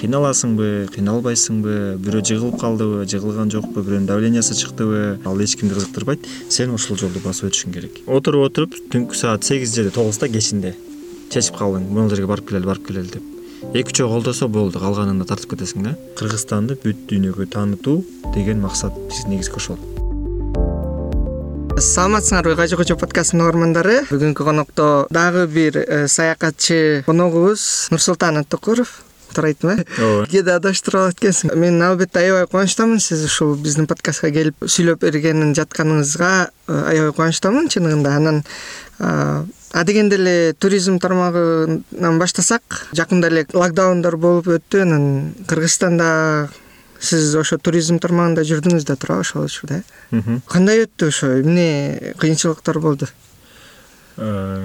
кыйналасыңбы кыйналбайсыңбы бирөө жыгылып калдыбы жыгылган жокпу бирөөнүн давлениясы чыктыбы ал эч кимди кызыктырбайт сен ушул жолду басып өтүшүң керек. Отуруп отуруп түнкү саат сегиз же тогузда кечинде чечип калдың. Могул жерге барып келели барып келели деп. Эки үчөө колдосо болду калганыңда тартып кетесиң да. Кыргызстанды бүт дүйнөгө таанытуу деген максат негизги ошол. Саламатсыңарбы кажы кожо подкастынын угармандары. Бүгүнкү конокто дагы бир э, саякатчы коногубуз нурсултан абдыкуров туура э ооба. Кээде адаштырып алат экенсиң. Мен албетте аябай кубанычтамын сиз ушул биздин подкастка келип сүйлөп берген жатканыңызга э, аябай кубанычтамын чыныгында анан адегенде эле туризм тармагынан баштасак жакында эле локдаундор болуп өттү. Анан кыргызстанда сиз ошо туризм тармагында жүрдүңүз да туурабы ошол учурда э? Кандай өттү ошо? Эмне кыйынчылыктар болду? Э,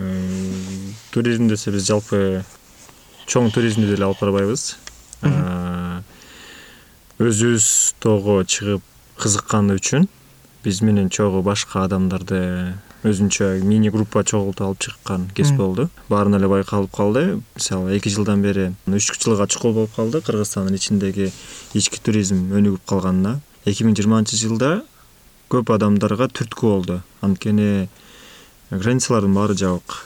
туризм десе биз жалпы чоң туризмди деле алып барбайбыз. Э, өзүбүз тоого чыгып кызыкканы үчүн биз менен чогуу башка адамдарды өзүнчө мини группа чогултуп алып чыккан кез болду. Баарына эле байкалып калды. Мисалы эки жылдан бери үч жылга чукул болуп калды кыргызстандын ичиндеги ички туризм өнүгүп калганына. Эки миң жыйырманчы жылда көп адамдарга түрткү болду. Анткени границалардын баары жабык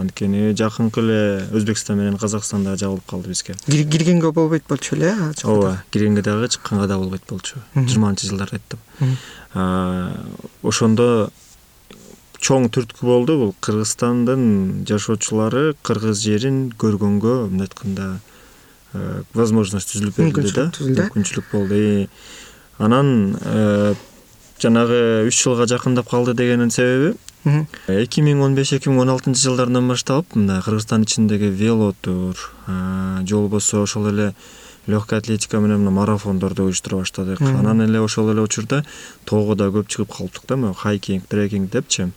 анткени жакынкы эле өзбекстан менен казакстан дагы жабылып калды бизге. Киргенге болбойт болчу беле э ооба киргенге дагы чыкканга да болбойт болчу. Жыйырманчы жылдары айттым. Ошондо чоң түрткү болду бул. Кыргызстандын жашоочулары кыргыз жерин көргөнгө мындай айтканда э, возможность түзүлүп берилди да. мүмкүнчүлүк болду. Анан э, жанагы үч жылга жакындап калды дегенин себеби эки миң он беш эки миң он алтынчы жылдардан баштап мындай кыргызстандын ичиндеги велотур же болбосо ошол эле легкая атлетика менен мына марафондорду уюштура баштадык. Анан эле ошол эле учурда тоого да көп чыгып калыптык да моу хайкинг трекинг депчи.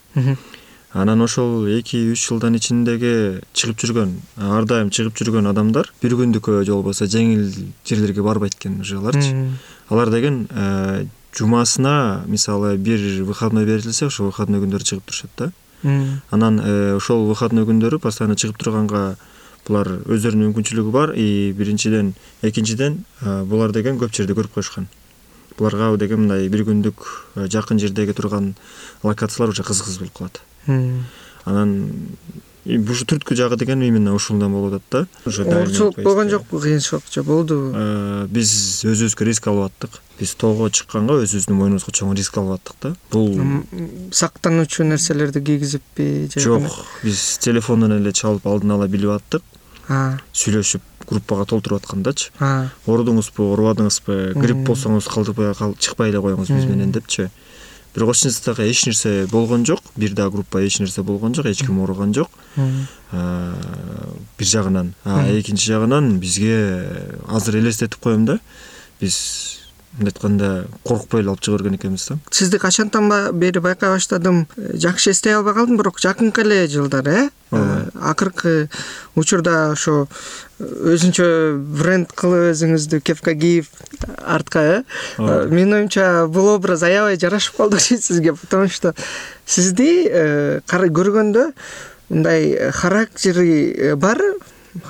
Анан ошол эки үч жылдын ичиндеги чыгып жүргөн ар дайым чыгып жүргөн адамдар бир күндүккө же болбосо жеңил жерлерге барбайт экен уже аларчы алар деген э, жумасына мисалы бир выходной берилсе ошол выходной күндөрү чыгып турушат да. Анан э, ошол выходной күндөрү постоянно чыгып турганга булар өздөрүнүн мүмкүнчүлүгү бар. И биринчиден экинчиден булар деген көп жерди көрүп коюшкан. Буларга деген мындай бир күндүк жакын жердеги турган локациялар уже кызыксыз болуп калат. Анан ушу түрткү жагы деген именно ушундан болуп атат да. Уже оорчулук болгон жокпу кыйынчылык же болдубу биз өзүбүзгө риск алып аттык. Биз тоого чыкканга өзүбүздүн мойнубузга чоң риск алып аттык да. Бул сактануучу нерселерди кийгизиппи же жок биз телефондон эле чалып алдын ала билип аттык. Сүйлөшүп группага толтуруп аткандачы. Оорудуңузбу оорубадыңызбы грипп болсоңуз чыкпай эле коюңуз биз менен депчи бирок эч нерсе болгон жок бир дагы группа эч нерсе болгон жок эч ким ооруган жок. Бир жагынан экинчи жагынан бизге азыр элестетип коем да биз мындай айтканда коркпой эле алып чыга берген экенбиз да. Сизди качантан бери байкай баштадым. Э, жакшы эстей албай калдым бирок жакынкы эле жылдары э? Ооба. Акыркы учурда ошо э, өзүнчө бренд кылып өзүңүздү кепка кийип артка э? Менин оюмча бул образ аябай жарашып калды окшойт сизге потому что сизди көргөндө мындай характери бар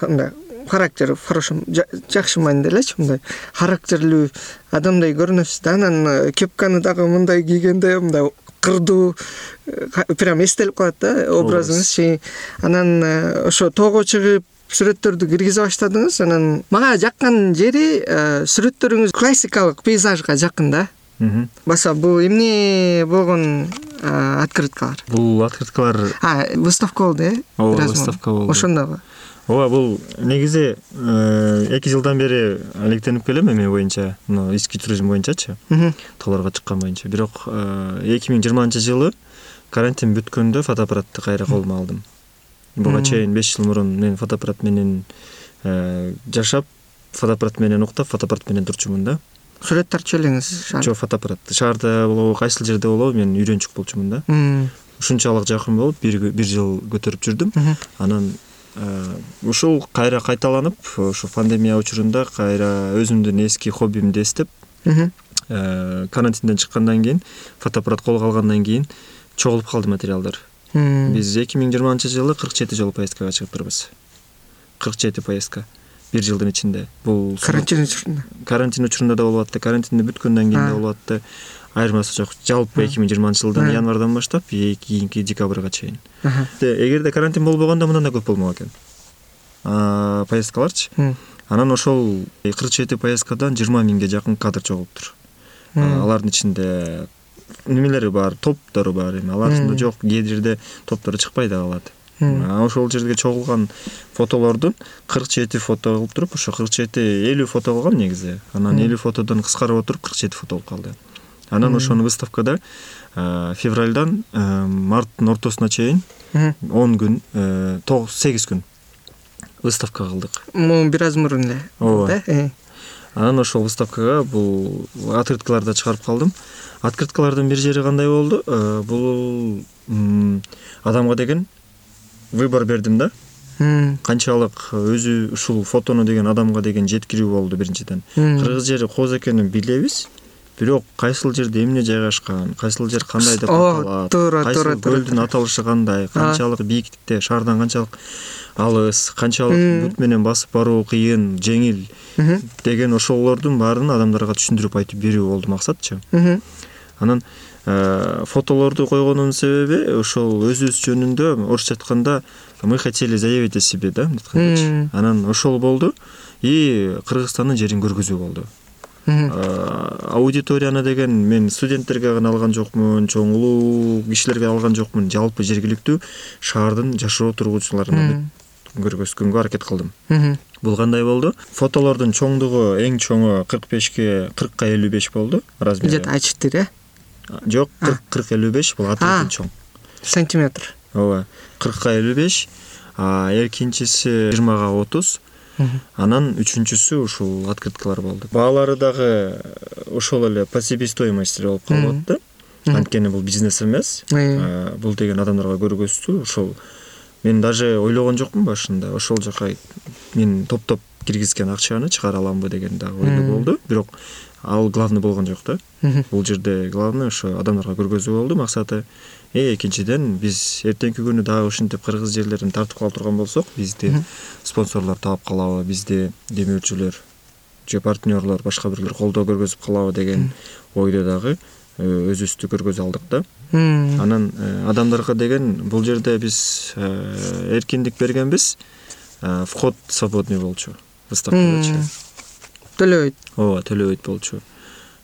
мындай характери в хорошем жакшы маанидо элечи мындай характерлүү адамдай көрүнөсүз да анан э, кепканы дагы мындай кийгенде мындай кырдуу э, прям эстелип калат да образыңыз. Анан э, ошо тоого чыгып сүрөттөрдү киргизе баштадыңыз анан мага жаккан жери сүрөттөрүңүз классикалык пейзажга жакын да. Баса бул эмне болгон открыткалар? Бул открыткалар выставка болду э ооба выставка болду. Ошондобу ооба бул негизи э, эки жылдан бери алектенип келем эме боюнча мына ички туризм боюнчачы. Тоолорго чыккан боюнча. Бирок э, эки миң жыйырманчы жылы карантин бүткөндө фотоаппаратты кайра колума алдым. Буга чейин беш жыл мурун мен фотоаппарат менен э, жашап фотоаппарат менен уктап фотоаппарат менен турчумун да. Сүрөт тартчу элеңиз жок фотоаппарат. Шаарда болобу кайсыл жерде болобу мен үйрөнчүк болчумун да. Ушунчалык жакын болуп бир жыл көтөрүп жүрдүм. Анан ушул кайра кайталанып ошо пандемия учурунда кайра өзүмдүн эски хоббимди эстеп э, карантинден чыккандан кийин фотоаппарат колго алгандан кийин чогулуп калды материалдар. Биз эки миң жыйырманчы жылы кырк жети жолу поездкага чыгыптырбыз кырк жети поездка бир жылдын ичинде. Бул карантин учурунда? карантин учурунда да болуп атты карантин бүткөндөн кийин да болуп атты айырмасы жок. Жалпы эки миң жыйырманчы жылдын январдан баштап кийинки декабрга чейин. Эгерде карантин болбогондо мындан да көп болмок экен. Поездкаларчы. Анан ошол кырк жети поездкадан жыйырма миңге жакын кадр чогулуптур алардын ичинде немелери бар топтору бар эми. Аларында жок кээ жерде топтору чыкпай да калат ошол жерге чогулган фотолордун кырк жети фото кылып туруп ошо кырк жети элүү фото калган негизи. Анан элүү фотодон кыскарып отуруп кырк жети фото болуп калды анан ошону выставкада февралдан марттын ортосуна чейин он күн сегиз күн выставка кылдык. Бир аз мурун эле ооба. э. Анан ошол выставкага бул открыткаларды чыгарып калдым. Открыткалардын бир жери кандай болду? Бул адамга деген выбор бердим да. Канчалык өзү ушул фотону деген адамга деген жеткирүү болду биринчиден. Кыргыз жери кооз экенин билебиз бирок кайсыл жерде эмне жайгашкан кайсыл жер кандай деп аталат туура туура кайсыл көлдүн аталышы кандай канчалык бийиктикте шаардан канчалык алыс канчалык бут менен басып баруу кыйын жеңил деген ошолордун баарын адамдарга түшүндүрүп айтып берүү болду максатчы. Анан фотолорду койгондун себеби ошол өзүбүз жөнүндө орусча айтканда мы хотели заявить о себе да мынтип айткандачы анан ошол болду и кыргызстандын жерин көргөзүү болду аудиторияны деген мен студенттерге гана алган жокмун чоң улуу кишилерге алган жокмун. Жалпы жергиликтүү шаардын жашоо тургучуларына көргөзгөнгө аракет кылдым. Бул кандай болду. Фотолордун чоңдугу эң чоңу кырк бешке кыркка элүү беш болду размери где то а четыре? Э жок кырк кырк элүү беш бул отрезин чоң. Сантиметр. Ооба кыркка элүү беш экинчиси жыйырмага отуз анан үчүнчүсү ушул открыткалар болду. Баалары дагы ошол эле по себестоимости болуп калып атты. Анткени бул бизнес эмес. Бул деген адамдарга көргөзүү ошол мен даже ойлогон жокмун башында. Ошол жака мен топтоп киргизген акчаны чыгара аламбы деген дагы ой болду. Бирок ал главный болгон жок да. Бул жерде главный ошо адамдарга көргөзүү болду максаты экинчиден биз эртеңки күнү дагы ушинтип кыргыз жерлерин тартып кала турган болсок бизди спонсорлор таап калабы бизди демөөрчүлөр же партнерлор башка бирлер колдоо көргөзүп калабы деген ойдо дагы э, өзүбүздү көргөзө алдык да. Анан э, адамдарга деген бул жерде биз э, эркиндик бергенбиз вход свободный болчу. Выставкагачы төлөбөйт. Ооба төлөбөйт болчу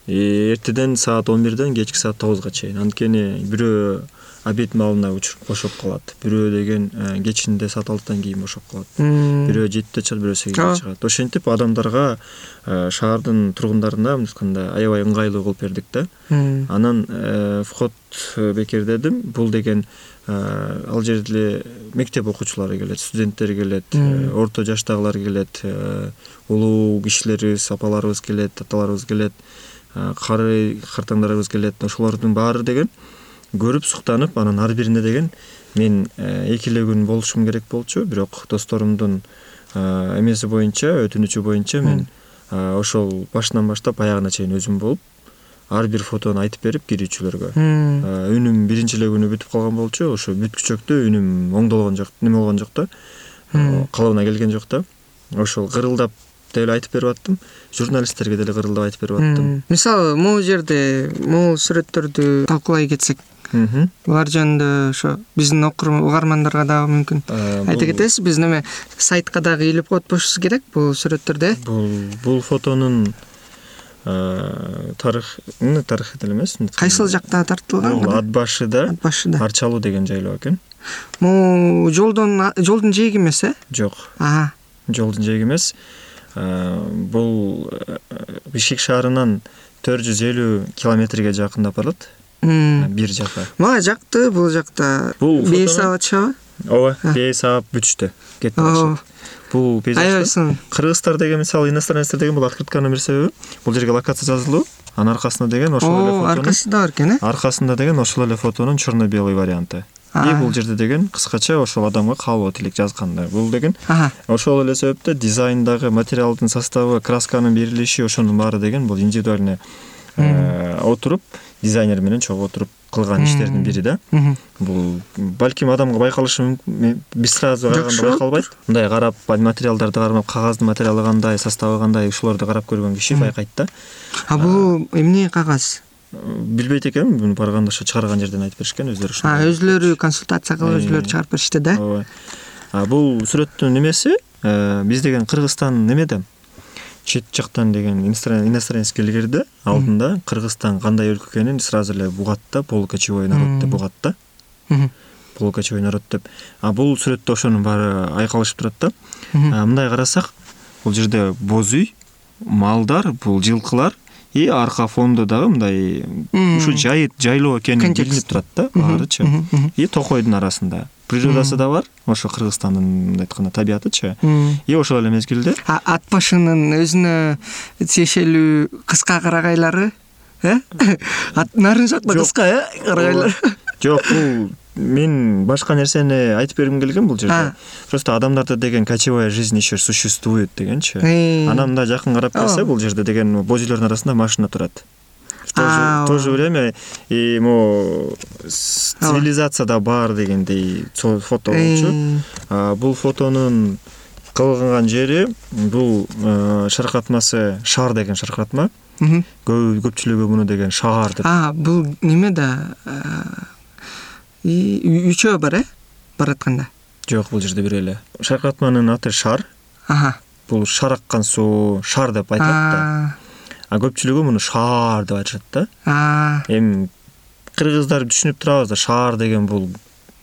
эртеден саат он бирден кечки саат тогузга чейин. Анткени бирөө обед маалына бошоп калат. Бирөө деген э, кечинде саат алтыдан кийин бошоп калат. Бирөө жетиде чыгат бирөө сегизде чыгат. Ошентип адамдарга э, шаардын тургундарына мынтип айтканда аябай ыңгайлуу кылып бердик да. Анан э, вход бекердедим бул деген ал жерде мектеп окуучулары келет студенттер келет орто жаштагылар келет улуу кишилерибиз апаларыбыз келет аталарыбыз келет кары картаңдарыбыз келет ошолордун баары деген. Көрүп суктанып анан ар бирине деген мен э, эки эле күн болушум керек болчу. Бирок досторумдун э, эмеси боюнча өтүнүчү боюнча мен э, ошол башынан баштап аягына чейин өзүм болуп ар бир фотону айтып берип кирүүчүлөргө. Үнүм биринчи эле күнү бүтүп калган болчу. Ошо бүткүчөктө үнүм оңдолгон жок неме болгон жок да калыбына келген жок да ошол кырылдап деле айтып берип аттым. Журналисттерге деле кырылдап айтып берип аттым. Мисалы могу жерде могу сүрөттөрдү талкуулай кетсек булар жөнүндө ошо биздин угармандарга дагы мүмкүн. Айта кетесиз биз неме сайтка дагы илип коюпбошубуз керек бул сүрөттөрдү э бул бул фотонун тарыхы тарыхы деле эмес кайсыл жакта тартылган бул ат башыда. Ат башыда. Арчалуу деген жайлоо экен могу жолдон жолдун жээги эмес э? Жок. Жолдун жээги эмес бул бишкек шаарынан төрт жүз элүү километрге жакындап барат бир жака. Мага жакты бул жакта бул бээ саап атышабы ооба бээ саап бүтүштү. Кетип атышат бул аябай сонун кыргыздар деген мисалы иностранецтер деген бул открытканын бир себеби. Бул жерге локация жазылуу. Анын аркасында деген ошол эле фото аркасында бар экен э аркасында деген ошол эле фотонун черно белый варианты и бул жерде деген кыскача ошол адамга каалоо тилек жазган да бул деген ошол эле себептен дизайндагы материалдын составы красканын берилиши ошонун баары деген бул индивидуальный э, отуруп дизайнер менен чогуу отуруп кылган иштердин бири да. Бул балким адамга байкалышы мүмкүн биз сразу караганда байкалбайт. Мындай карап материалдарды карап кагаздын материалы кандай составы кандай ушуларды карап көргөн киши байкайт да. А бул эмне кагаз билбейт экенмин муну барганда ошо чыгарган жерден айтып беришкен өздөрү өзүлөрү консультация кылып Э. өзүлөрү чыгарып беришти да? ооба. Бул сүрөттүн эмеси э, биз деген кыргызстан немеде чет жактан деген иностран- иностранецкий илгерде алдында кыргызстан кандай өлкө экенин сразу эле бугат да полукочевой народ деп угат да полукочевой народ деп. А бул сүрөттө ошонун баары айкалышып турат да. Мындай карасак бул жерде боз үй малдар бул жылкылар и арка фондо дагы мындай ушу жай жайлоо экени билинип турат да баарычы. И токойдун арасында природасы да бар ошо кыргызстандын мындай айтканда табиятычы. И ошол эле мезгилде ат башынын өзүнө тиешелүү кыска карагайлары э? Ат нарын жакта кыска э карагайлар? Жок бул мен башка нерсени айтып бергим келген бул жерде. Просто адамдарда деген кочевая жизнь еще существует дегенчи Э. анан мындай жакын карап келсе бул жерде деген үйлөрдүн арасында машина турат. В то же- время и могу Ооба. цивилизацияда бар дегендей фото болчу. Э. А, бул фотонун кылган жери бул э, шаркыратмасы шаар деген шаркыратма көпчүлүгү муну деген шаар деп. А бул неме да и үчөө бар э? Баратканда жок бул жерде бир эле. Шаркыратманын аты шар. Аха. Бул шар аккан суу шар деп айтылат да. А, көпчүлүгү муну шаар деп айтышат да. Эми кыргыздар түшүнүп турабыз да шаар деген бул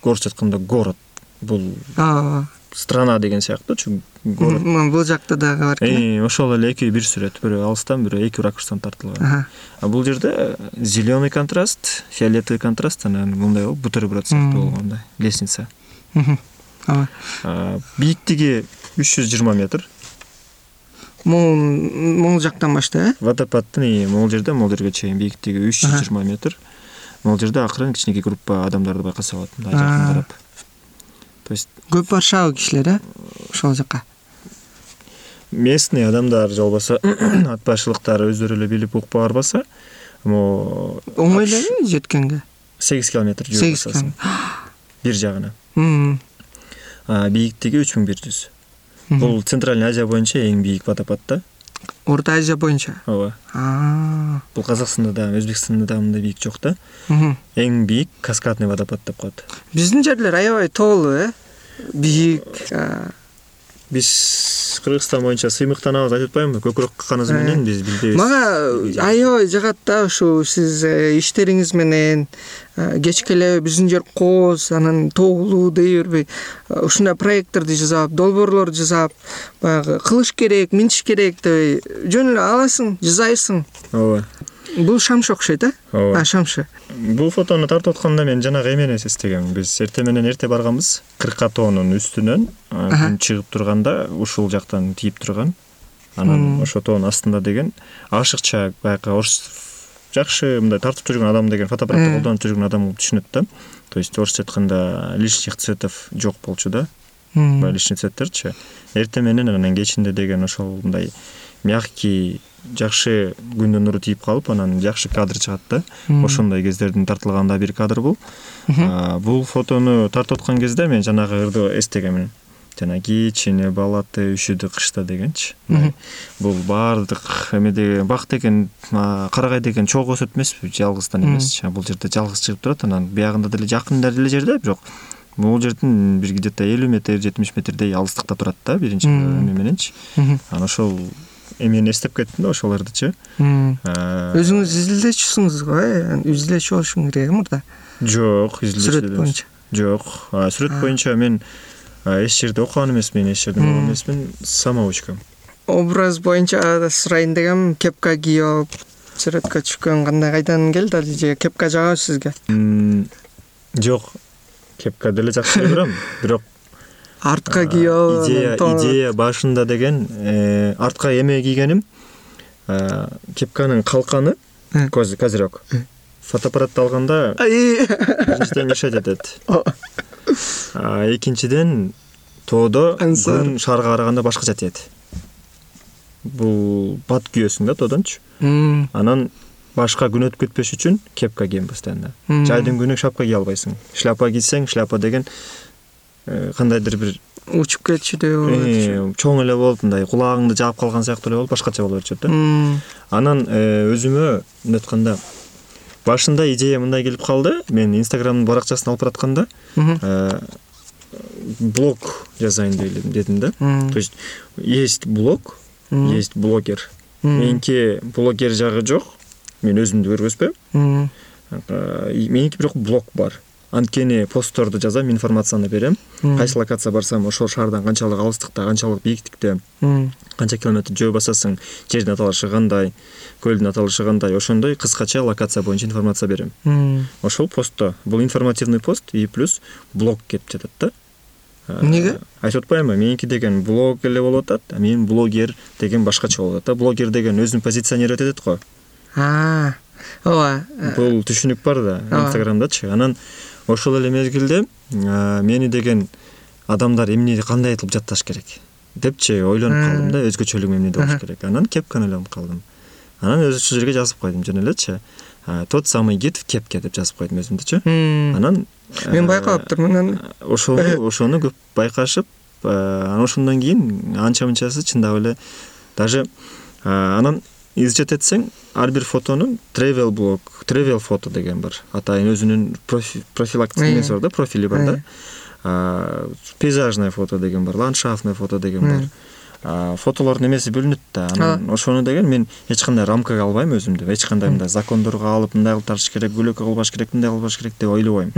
орусча айтканда город. Бул ооба страна деген сыяктуучу город. Бул жакта дагы бар экен ошол эле экөө бир сүрөт бирөө алыстан бирөө эки ракурстан тартылган. А бул жерде зеленый контраст фиолетовый контраст анан мындай болуп бутерброд сыяктуу Мм. болгондой лестница. Ооба. Бийиктиги үч жүз жыйырма метр. Могул могул жактан баштай э? Водопадтын могул жерде могул жерге чейин бийиктиги үч жүз жыйырма метр. Могул жерде акырын кичинекей группа адамдарды байкаса болот мындай жакын карап то есть көп барышабы кишилер э ошол жака местный адамдар же болбосо ат башчылыктар өздөрү эле билип укпай барбаса могу оңой элеби жеткенге? Сегиз километр жүрүп сегиз басасың бир жагына. Мм. А, бийиктиги үч миң бир жүз. Бул центральный азия боюнча эң бийик водопад да орто азия боюнча? Ооба. Бул казакстанда дагы өзбекстанда дагы мындай бийик жок да. Эң бийик каскадный водопад деп коет биздин жерлер аябай тоолуу э? Бийик биз кыргызстан боюнча сыймыктанабыз айтып атпаймынбы? Көкүрөк какканыбыз менен биз билбейбиз мага аябай жагат да ушул сиз э, иштериңиз менен э, кечке эле биздин жер кооз анан тоолуу дей бербей э, ушундай проекттерди жасап долбоорлор жасап баягы кылыш керек минтиш керек дебей жөн эле аласың жасайсың. Ооба бул шамшы окшойт э? Ооба. Шамшы. Бул фотону тартып атканда мен жанагы эмени эстегем. Биз эртең менен эрте барганбыз. Кырка тоонун үстүнөн күн чыгып турганда ушул жактан тийип турган. Анан Мм. ошол тоонун астында деген ашыкча баягы орус жакшы мындай тартып жүргөн адам деген фотоаппаратты Э. колдонуп жүргөн адам түшүнөт да. То есть орусча айтканда лишних цветов жок болчу да. Мм. баягы лишний цветтерчи. Эртең менен анан кечинде деген ошол мындай мягкий жакшы күндүн нуру тийип калып анан жакшы кадр чыгат да. Ошондой кездердин тартылган да бир кадр бул. Бул фотону тартып аткан кезде мен жанагы ырды эстегемин жана кичине балаты үшүдү кышта дегенчи. Бул баардык эмеде бак деген карагай деген чогуу өсөт эмеспи жалгыздан Мм. эмес. Бул жерде жалгыз чыгып турат анан биягында деле жакын деле жерде бирок. Бул жердин бир где то элүү метр жетимиш метрдей алыстыкта турат да биринчи эме мененчи. Анан ошол эмени эстеп кеттим да ошол ырдычы Мм. А, өзүңүз изилдөөчүсүңүз го э изилдөөчү болушуң керек э мурда. Жок сүрөт боюнча. Жок. Сүрөт боюнча мен эч жерде окуган эмесмин эч жерден Мм. болгон эмесмин самоучка образ боюнча сурайын дегем кепка кийип сүрөткө түшкөн кандай кайдан келди ал же кепка жагабы сизге? Жок. Кепка деле жакшы эле көрөм бирок артка кийип идея анан тоо- идея башында деген э, артка эме кийгеним а, кепканын калканы Э. козырек фотоаппаратты алганда биринчиден мешать этет. Экинчиден тоодо күн шаарга караганда башкача тиет бул бат күйөсүң да тоодончу. Анан башка күн өтүп кетпеш үчүн кепка кийем постоянно. Жайдын күнү шапка кие албайсың. Шляпа кийсең шляпа деген э, кандайдыр бир учуп кетчүдөй болуп э, чоң эле болуп мындай кулагыңды жаап калган сыяктуу эле болуп башкача болуп атышат да. Анан э, өзүмө мындай айтканда башында идея мындай келип калды. Мен инстаграмдын баракчасын алып баратканда э, блог жазайын дедим дедим да. То есть есть блог есть блогер. Меники блогер жагы жок. Мен өзүмдү көргөзбөйм. Э, меники бирок блог бар анткени постторду жазам информацияны берем. Кайсы локация барсам ошол шаардан канчалык алыстыкта канчалык бийиктикте канча километр жөө басасың жердин аталышы кандай көлдүн аталышы кандай ошондой кыскача локация боюнча информация берем. Ошол постто. Бул информативный пост и плюс блог кеп жатат да. Эмнеге? айтып атпаймынбы меники деген блог эле болуп атат а менин блогер деген башкача болуп атат да. Блогер деген өзүн позиционировать этет го. Ооба. Бул түшүнүк бар да инстаграмдачы. Анан ошол эле мезгилде мени деген адамдар эмне кандай кылып жатташ керек депчи ойлонуп калдым да өзгөчөлүгүм эмнеде болуш керек. Анан кепканы ойлонуп калдым. Анан өзү ушул жерге жазып койдум жөн элечи тот самый гид в кепке деп жазып койдум өзүмдүчү анан мен байкалыптырмын аны. ошону ошону көп байкашып анан ошондон кийин анча мынчасы чындап эле даже анан изучать этсең ар бир фотонун тревел блог тревел фото деген бар атайын өзүнүн профи- профилактика Э. эмеси бар да профили бар да. Пейзажное фото деген бар ландшафтный фото деген бар фотолордун эмеси бөлүнөт да. Анан ошону деген мен эч кандай рамкага албайм өзүмдү эч кандай мындай закондорго алып мындай кылып тартыш керек бөлөккө кылбаш керек мындай кылбаш керек деп ойлобойм.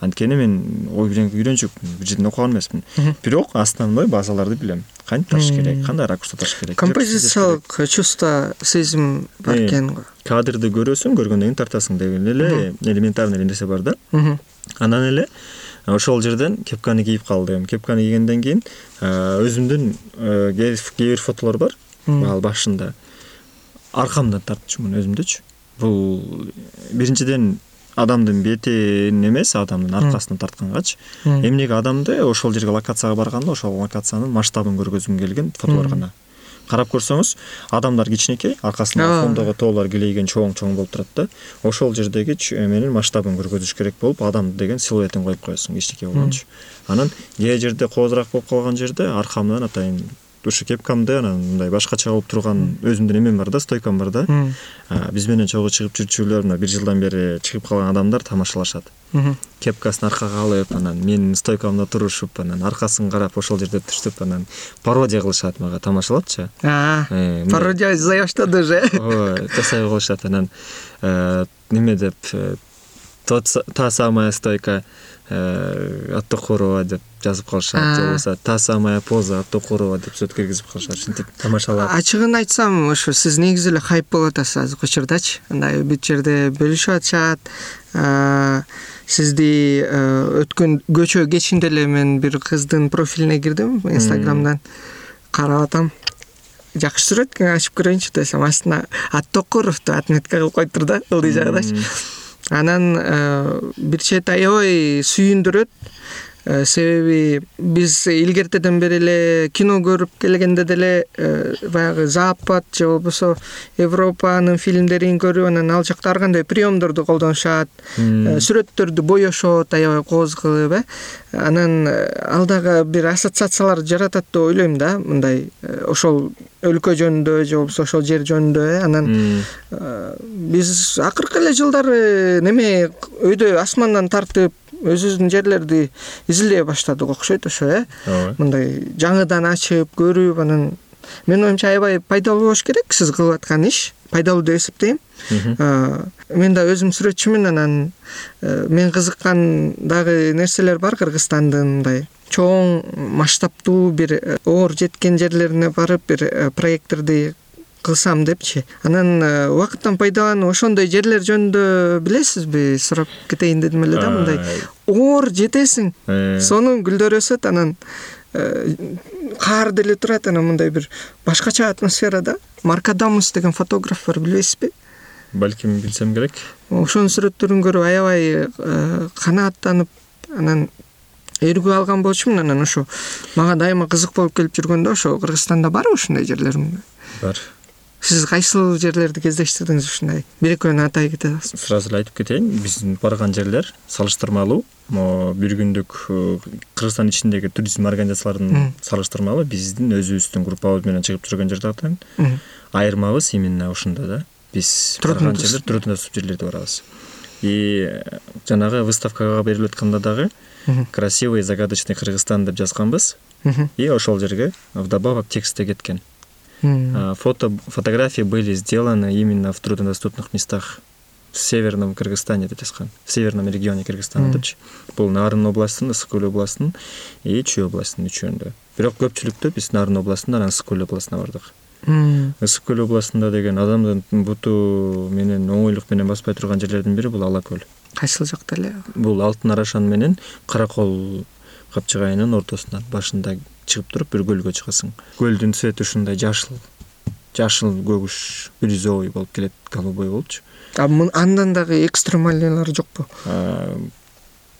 Анткени мен ой үйрөнчүк бир жерден окуган эмесмин. Бирок основной базаларды билем. Кантип тартыш керек? Кандай ракурста тартыш керек? Композициялык чувство сезим бар Э. экен го. кадрды көрөсүң көргөндөн кийин тартасың деген эле элементарный эле нерсе бар да. Анан эле ошол жерден кепканы кийип калдым кепканы кийгенден кийин э, өзүмдүн э, кээ бир фотолор бар. Ал башында аркамдан тартчумун өзүмдүчү бул биринчиден адамдын бетин эмес адамдын аркасынан тарткангачы эмнеге адамды? Ошол жерге локацияга барганда ошол локациянын масштабын көргөзгүм келген фотолор гана. Карап көрсөңүз адамдар кичинекей аркасында Ооба. фондогу тоолор килейген чоң чоң болуп турат да. Ошол жердеги эменин масштабын көргөзүш керек болуп адам деген силуэтин коюп коесуң кичинекей болгончу анан кээ жерде кооздураак болуп калган жерде аркамдан атайын ушу кепкамды анан мындай башкача болуп турган өзүмдүн эмем бар да стойкам бар да. Биз менен чогуу чыгып жүрчүлөр мына бир жылдан бери чыгып калган адамдар тамашалашат. Кепкасын аркага алып анан менин стойкамда турушуп анан аркасын карап ошол жерде туруштуп анан пародия кылышат мага тамашалапчы Э, пародия жасай баштады уже. Ооба жасай коюшат анан э, неме деп э, та самая стойка э, от тохорова деп жазып калышат же болбосо та самая поза от тохорова деп сөт киргизип калышат ушинтип тамашалап. Ачыгын айтсам ошо сиз негизи эле хайп болуп атасыз азыркы учурдачы мындай бүт жерде бөлүшүп атышат А, сизди э, өткөн көчө кечинде эле мен бир кыздын профилине кирдим инстаграмдан. Карап атам. Жакшы сүрөт экен ачып көрөйүнчү десем астына аттокуров деп отметка кылып коюптур да ылдый жагыдачы М, анан э, бир чети аябай сүйүндүрөт себеби биз илгертеден бери эле кино көрүп келгенде деле э, баягы запад же болбосо европанын фильмдерин көрүп анан ал жакта ар кандай приемдорду колдонушат э, сүрөттөрдү боешот аябай кооз кылып э. Анан э, ал дагы бир ассоциациялар жаратат деп ойлойм да мындай э, ошол өлкө жөнүндө же болбосо ошол жер жөнүндө э. Анан Э, биз акыркы эле жылдары неме өйдө асмандан тартып өзүбүздүн жерлерди изилдей баштадык окшойт ошо э? Ооба. Мындай жаңыдан ачып көрүп анан менин оюмча аябай пайдалуу болуш керек сиз кылып аткан иш пайдалуу деп эсептейм мен да өзүм сүрөтчүмүн анан э, мен кызыккан дагы нерселер бар кыргызстандын мындай чоң масштабтуу бир э, оор жеткен жерлерине барып бир э, проекттерди кылсам депчи. Анан э, убакыттан пайдаланып ошондой жерлер жөнүндө билесизби? Сурап кетейин дедим эле да мындай. Ай, оор жетесиң. э, сонун гүлдөр өсөт анан э, каар деле турат анан мындай бир башкача атмосферада. Маркадамус деген фотограф бар билбейсизби балким билсем керек. Ошонун сүрөттөрүн көрүп аябай э, канааттанып анан өргүп алган болчумун анан ошо мага дайыма кызык болуп келип жүргөндө ошо кыргызстанда барбы ушундай жерлер бар сиз кайсыл жерлерди кездештирдиңиз ушундай? Бир экөөнү атай кете аласызбы сразу эле айтып кетейин биздин барган жерлер салыштырмалуу. Бир күндүк э, кыргызстан ичиндеги туризм организацияларын салыштырмалуу биздин өзүбүздүн группабыз менен чыгып жүргөн жагдан айырмабыз именно ушунда да. Биз барган жерлер трудно доступ жерлерде барабыз. И э, жанагы выставкага берилип атканда дагы красивый загадочный кыргызстан деп жазганбыз. И ошол жерге вдобавок текст да кеткен фото фотографии были сделаны именно в труднодоступных местах в северном кыргызстане деп жазган в северном регионе кыргызстана депчи бул нарын областынын ысык көл областынын и чүй областынын үчөөндө бирок көпчүлүктө биз нарын областында анан ысык көл областына бардык. Ысык көл областында деген адамдын буту менен оңойлук менен баспай турган жерлердин бири бул ала көл кайсыл жакта эле? Бул алтын арашан менен кара капчыгайынын ортосунан башында чыгып туруп бир көлгө чыгасың. Көлдүн цвети ушундай жашыл жашыл көгүш бирюзовый болуп келет голубой болупчу а андан дагы экстремальныйлары жокпу.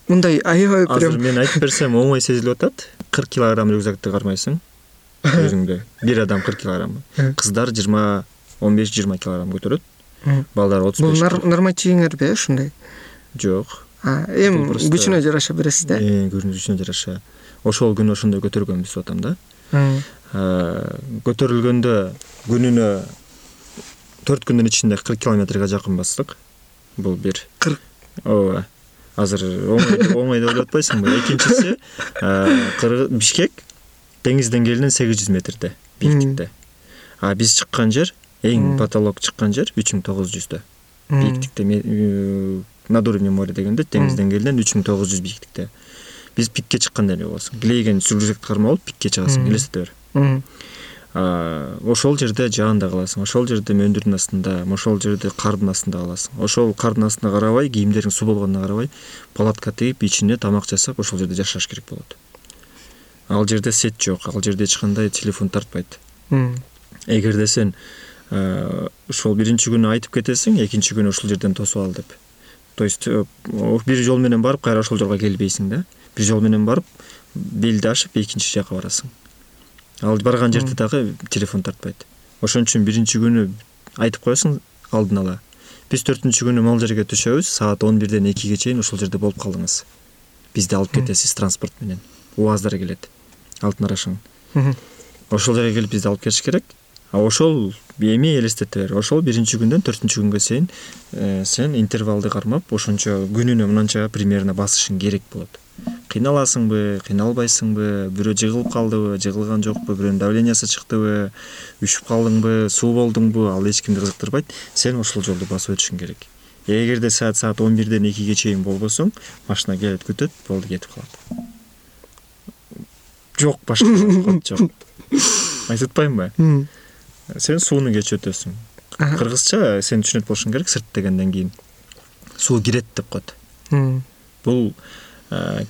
Мындай аябай азыр прям. мен айтып берсем оңой сезилип атат. Кырк килограмм рюкзакты кармайсың өзүңдө. Бир адам кырк килограмм. Кыздар жыйырма он беш жыйырма килограмм көтөрөт. Мгм. балдар отуз бул беш нар- нормативиңерби э ушундай? Жок эми күчүнө жараша бересиз да? Э, көрүнүшүнө жараша. Ошол күнү ошондой көтөргөнбүз деп атам да. Көтөрүлгөндө күнүнө төрт күндүн ичинде кырк километрге жакын бастык. Бул бир. Кырк. Ооба азыр оңой деп ойлоп атпайсыңбы экинчиси бишкек деңиз деңгээлинен сегиз жүз метрде бийиктикте а биз чыккан жер эң потолок чыккан жер үч миң тогуз жүздө. Бийиктикте над уровнем моря дегенде деңиз деңгээлинен үч миң тогуз жүз бийиктикте биз пикке чыккандай эле болосуң килейген рюкзакты кармап алып пикке чыгасың элестете бер. Ошол жерде жаанда каласың ошол жерде мөндүрдүн астында ошол жерде кардын астында каласың. Ошол кардын астына карабай кийимдериң суу болгонуна карабай палатка тигип ичине тамак жасап ошол жерде жашаш керек болот. Ал жерде сеть жок ал жерде эч кандай телефон тартпайт. Эгерде сен ошол биринчи күнү айтып кетесиң экинчи күнү ушул жерден тосуп ал деп то есть э, бир жол менен барып кайра ошол жолго келбейсиң да. Бир жол менен барып белди ашып экинчи жака барасың. Ал барган жерде дагы телефон тартпайт. Ошон үчүн биринчи күнү айтып коесуң алдын ала. Биз төртүнчү күнү могул жерге түшөбүз саат он бирден экиге чейин ушул жерде болуп калыңыз бизди алып кетесиз транспорт менен. Уаздар келет. Алтын Мгм. ошол жерге келип бизди алып кетиш керек. А ошол эми элестете бер ошол биринчи күндөн төртүнчү күнгө чейин э, сен интервалды кармап ошончо күнүнө мынанча примерно басышың керек болот. Кыйналасыңбы кыйналбайсыңбы бирөө жыгылып калдыбы жыгылган жокпу бирөөнүн давлениясы чыктыбы үшүп калдыңбы суу болдуңбу ал эч кимди кызыктырбайт сен ошол жолду басып өтүшүң керек. Эгерде саат саат он бирден экиге чейин болбосоң машина келет күтөт болду кетип калат. Жок башка жок айтып атпаймынбы. Сен сууну кечип өтөсүң кыргызча сен түшүнөт болушуң керек сырт дегенден кийин. Суу кирет деп коет бул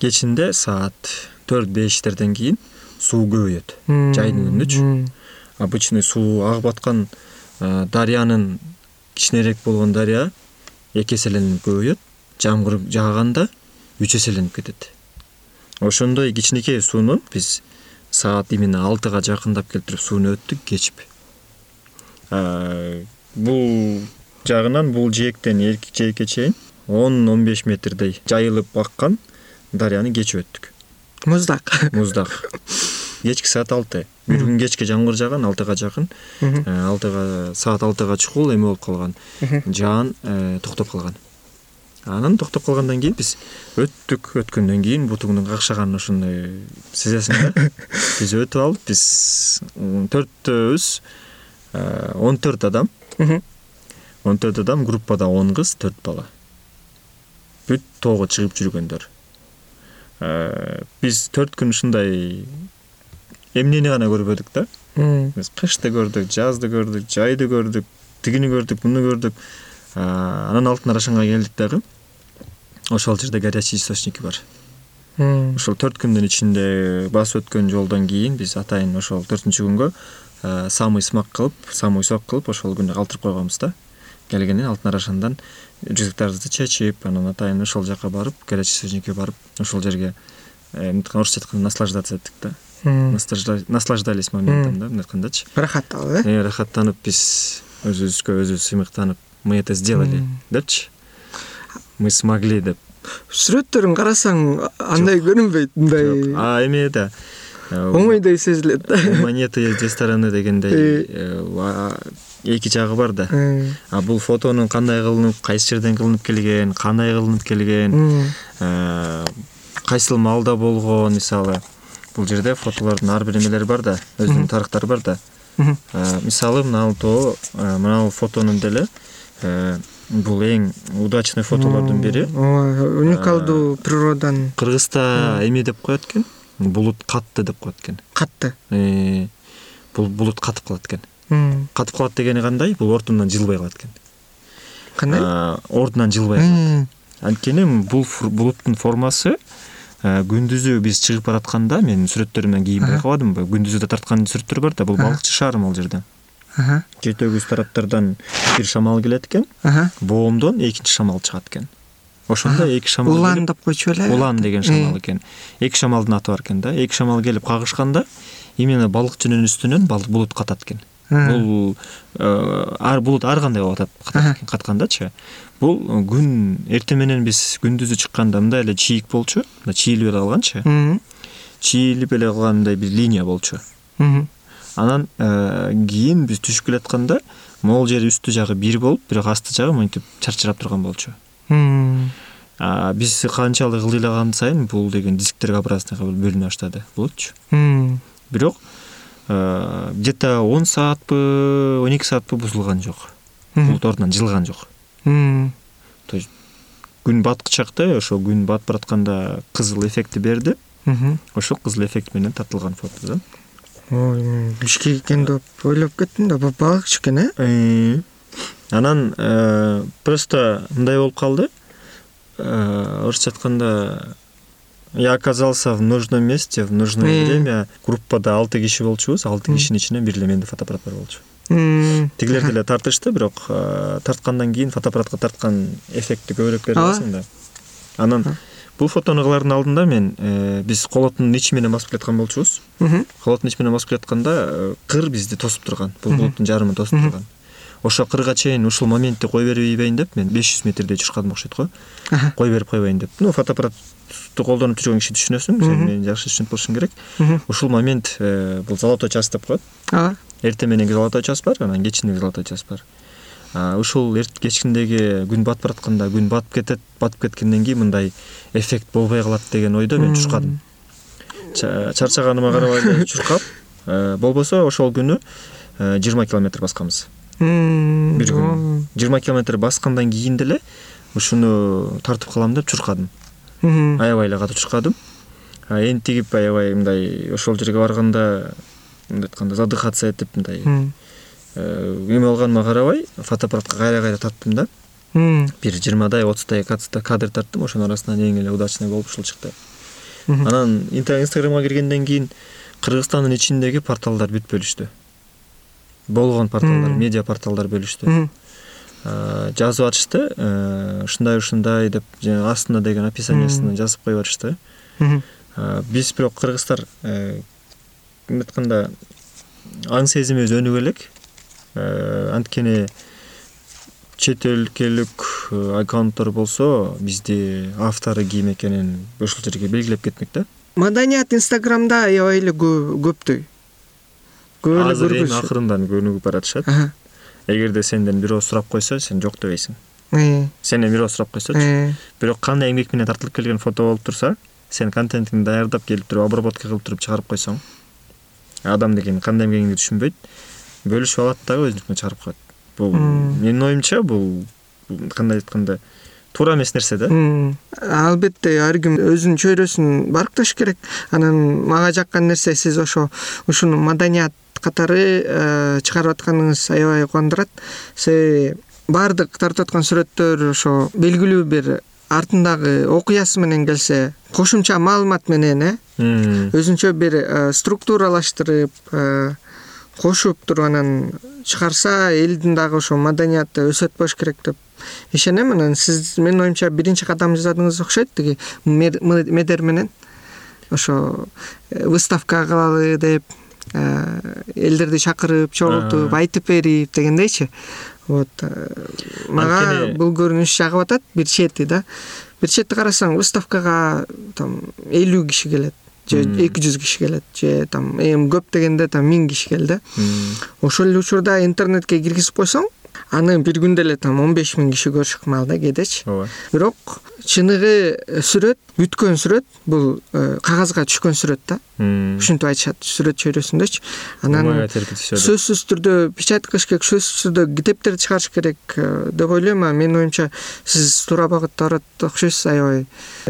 кечинде саат төрт бештерден кийин суу көбөйөт. Жайдын күнүндөчү Мм. обычный суу агып аткан дарыянын кичинерээк болгон дарыя эки эселенип көбөйөт. Жамгыр жааганда үч эселенип кетет. Ошондой кичинекей суунун биз саат именно алтыга жакындап келип туруп сууну өттүк кечип бул жагынан бул жээктен эрки жээкке чейин он он беш метрдей жайылып аккан дарыяны кечип өттүк. Муздак. Муздак. Кечки саат алты. Бир күн кечке жамгыр жааган алтыга жакын. Э, алтыга саат алтыга чукул эме болуп калган. Жаан э, токтоп калган. Анан токтоп калгандан кийин биз өттүк. Өткөндөн кийин бутуңдун какшаганын ошондой сезесиң да. Биз өтүп алып биз төртөөбүз он төрт адам. Он төрт адам группада он кыз төрт бала. Бүт тоого чыгып жүргөндөр. Э, биз төрт күн ушундай эмнени гана көрбөдүк да? Биз кышты көрдүк жазды көрдүк жайды көрдүк тигини көрдүк муну көрдүк. А, анан алтын арашанга келдик дагы. Ошол жерде горячий источники бар. Ошол төрт күндүн ичинде басып өткөн жолдон кийин биз атайын ошол төртүнчү күнгө самый смак кылып самый сок кылып ошол күнү калтырып койгонбуз да. Келгенен алтын арашандан рюкзактарыбызды чечип анан атайын ошол жака барып горячий барып ошол жерге э, мынтип орусча айтканда наслаждаться эттик да. Наслаждались моментом да мындай айткандачы ырахат алып э э рахаттанып биз өзүбүзгө өзүбүз сыймыктанып мы это сделали депчи мы смогли деп. Сүрөттөрүн карасаң андай көрүнбөйт мындай. А эме да э, оңойдой сезилет да. монеты есть две стороны дегендей э, эки жагы бар да. А бул фотонун кандай кылынып кайсы жерден кылынып келген кандай кылынып келген э, кайсыл маалда болгон мисалы бул жерде фотолордун ар бир эмелери бар да өзүнүн тарыхтары бар да. Мисалы мынау мынабул фотонун деле бул эң удачный фотолордун бири. Уникалдуу природанын кыргызда эме деп коет экен булут катты деп коет экен. Катты э, бул булут катып калат экен. Катып калат дегени кандай? Бул ордунан жылбай калат экен. Кандай? Ордунан жылбай калат. Анткени бул булуттун формасы күндүзү биз чыгып баратканда мен сүрөттөрүмөн кийин байкабадымбы күндүзү да тарткан сүрөттөр бар да бул балыкчы шаарым ал жерде. Четөгүз тараптардан бир шамал келет экен. Боомдон экинчи шамал чыгат экен ошондо эки шамал улан деп койчу беле улан деген шамал экен. Эки шамалдын аты бар экен да. Эки шамал келип кагышканда именно балыкчынын үстүнөн булут катат экен. Бул э, ар булут ар кандай болуп атат каткандачы. Бул күн эртең менен биз күндүзү чыкканда мындай эле чийик болчу чийилип эле калганчы чийилип эле калган мындай бир линия болчу. Анан э, кийин биз түшүп келатканда могул жери үстү жагы бир болуп бирок асты жагы мынтип чарчырап турган болчу биз канчалык ылдыйлаган сайын бул деген дисктерге образныйга бөлүнө баштады булутчу бирок где то он саатпы он эки саатпы бузулган жок. Булут ордунан жылган жок. То есть күн баткычакта ошо күн батып баратканда кызыл эффектти берди. Ошол кызыл эффект менен тартылган фото да ой мен бишкек экен деп ойлоп кеттим да балыкчы экен э? Э анан э, просто мындай болуп калды. Э, орусча айтканда я оказался в нужном месте в нужное время группада алты киши болчубуз алты кишинин ичинен бир эле менде фотоаппарат бар болчу тигилер деле тартышты бирок тарткандан кийин фотоаппаратка тарткан эффектти көбүрөөк берди да. Анан бул фотону кылаардын алдында мен э, биз колотун ичи менен басып келаткан болчубуз. Колотун ичи менен басып келатканда э, кыр бизди тосуп турган. Бул булуттун жарымы тосуп турган ошол кырга чейин ушул моментти кой бербейбейин деп мен беш жүз метрдей учурканым окшойт го. Кой берип койбойн деп. Ну фотоаппаратты колдонуп жүргөн киши түшүнөсүң сен мени жакшы түшүнүп болушуң керек. Ушул момент э, бул золотой час деп коет ооба эртең мененки золотой час бар анан кечиндеги золотой час бар. Ушул кечкиндеги күн батып баратканда күн батып кетет батып кеткенден кийин мындай эффект болбой калат деген ойдо мен чуркадым чарчаганыма карабай эле чуркап э, болбосо ошол күнү э, жыйырма километр басканбыз бир күн. жыйырма километр баскандан кийин деле ушуну тартып калам деп чуркадым. Аябай эле катуу чуркадым. Энтигип аябай мындай ошол жерге барганда мындай айтканда задыхаться этип мындай эме болгонума карабай фотоаппаратка кайра кайра тарттым да бир жыйырмадай отуздай кадр тарттым ошонун арасынан эң эле удачный болуп ушул чыкты. Анан инстаграмга киргенден кийин кыргызстандын ичиндеги порталдар бүт бөлүштү болгон порталдар медиа порталдар бөлүштү. Жазып атышты э, ушундай ушундай деп жанагы астына деген описаниясына жазып коюп атышты. Биз бирок кыргыздар э, мындай айтканда аң сезимибиз өнүгө элек. Э, анткени чет өлкөлүк э, аккаунттор болсо бизди автору ким экенин ушул жерге белгилеп кетмек да. Маданият инстаграмда аябай эле көптөй эле азыр эми акырындан өнүгүп баратышат эгерде сенден бирөө сурап койсо сен жок дебейсиң. Э. сенден бирөө сурап койсочу бирок кандай эмгек менен тартылып келген фото болуп турса сен контентиңди даярдап келип туруп обработка кылып туруп чыгарып койсоң адам деген кандай эмгегиңди түшүнбөйт бөлүшүп алат дагы өзүнүкүнө чыгарып коет. Бул менин оюмча бул кандай айтканда туура эмес нерсе да. Албетте ар ким өзүнүн чөйрөсүн баркташ керек. Анан мага жаккан нерсе сиз ошо ушуну маданият катары э, чыгарып атканыңыз аябай кубандырат. Себеби баардык тартып аткан сүрөттөр ошо белгилүү бир артындагы окуясы менен келсе кошумча маалымат менен э? Өзүнчө бир э, структуралаштырып э, кошуп туруп анан чыгарса элдин дагы ошо маданияты өсөт болуш керек деп ишенем анан сиз менин оюмча биринчи кадам жасадыңыз окшойт тиги. Медер менен ошо выставка кылалы деп элдерди чакырып чогултуп айтып берип дегендейчи. Вот мага Анткени- бул көрүнүш жагып атат бир чети да. Бир четти карасаң выставкага там элүү киши келет же эки жүз киши келет же там эми көп дегенде там миң киши келди ошол эле учурда интернетке киргизип койсоң аны бир күндө эле там он беш миң киши көрүшүп ыкмал да кээдечи. Ооба. Бирок чыныгы э, сүрөт бүткөн сүрөт бул э, кагазга түшкөн сүрөт да. Ушинтип айтышат сүрөт чөйрөсүндөчү анан сөзсүз түрдө печать кылыш керек сөзсүз түрдө китептерди чыгарыш керек э, деп ойлойм а менин оюмча сиз туура багытта барат окшойсуз аябай.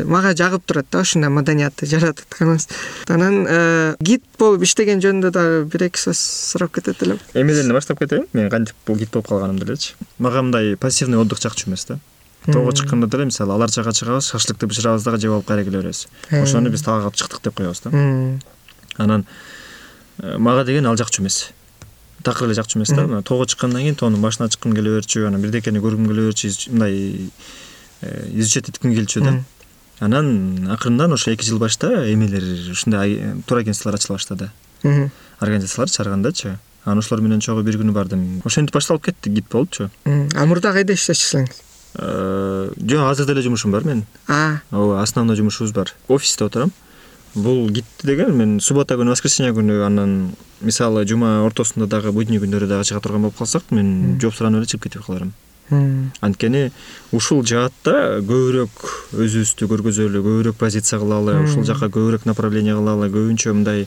Мага жагып турат да ушундай маданиятты жаратып атканыңыз анан э, гид болуп иштеген жөнүндө дагы бир эки сөз сурап кетет элем. Эмнеден эле баштап кетейин? Мен кантип бул гид болуп калганымды элечи мага мындай пассивный отдых жакчу эмес да тоого чыкканда деле мисалы алар жака чыгабыз шашлыкты бышырабыз дагы жеп алып кайра келе беребиз ошону биз таага чыктык деп коебуз да. Анан э, мага деген ал жакчу эмес. Такыр эле жакчу эмес да. Мына тоого чыккандан кийин тоонун башына чыккым келе берчү анан бирдекени көргүм келе берчү мындай э, изучать этким келчү да. Анан акырындан ошо эки жыл башта эмелер ушундай ай- турагентстволор ачыла баштады. Организациялар чыгаргандачы. Анан ошолор менен чогуу бир күнү бардым. Ошентип башталып кетти гид болупчу а мурда кайда иштечүсүңүз Э, жок азыр деле жумушум бар менин ооба основной жумушубуз бар. Офисте отурам. Бул гидти деген мен суббота күнү воскресенье күнү анан мисалы жума ортосунда дагы будний күндөрү дагы чыга турган болуп калсак мен жооп суранып эле чыгып кетип каларым. М, анткени ушул жаатта көбүрөөк өзүбүздү көргөзөлү көбүрөөк позиция кылалы ушул жака көбүрөөк направление кылалы көбүнчө мындай э,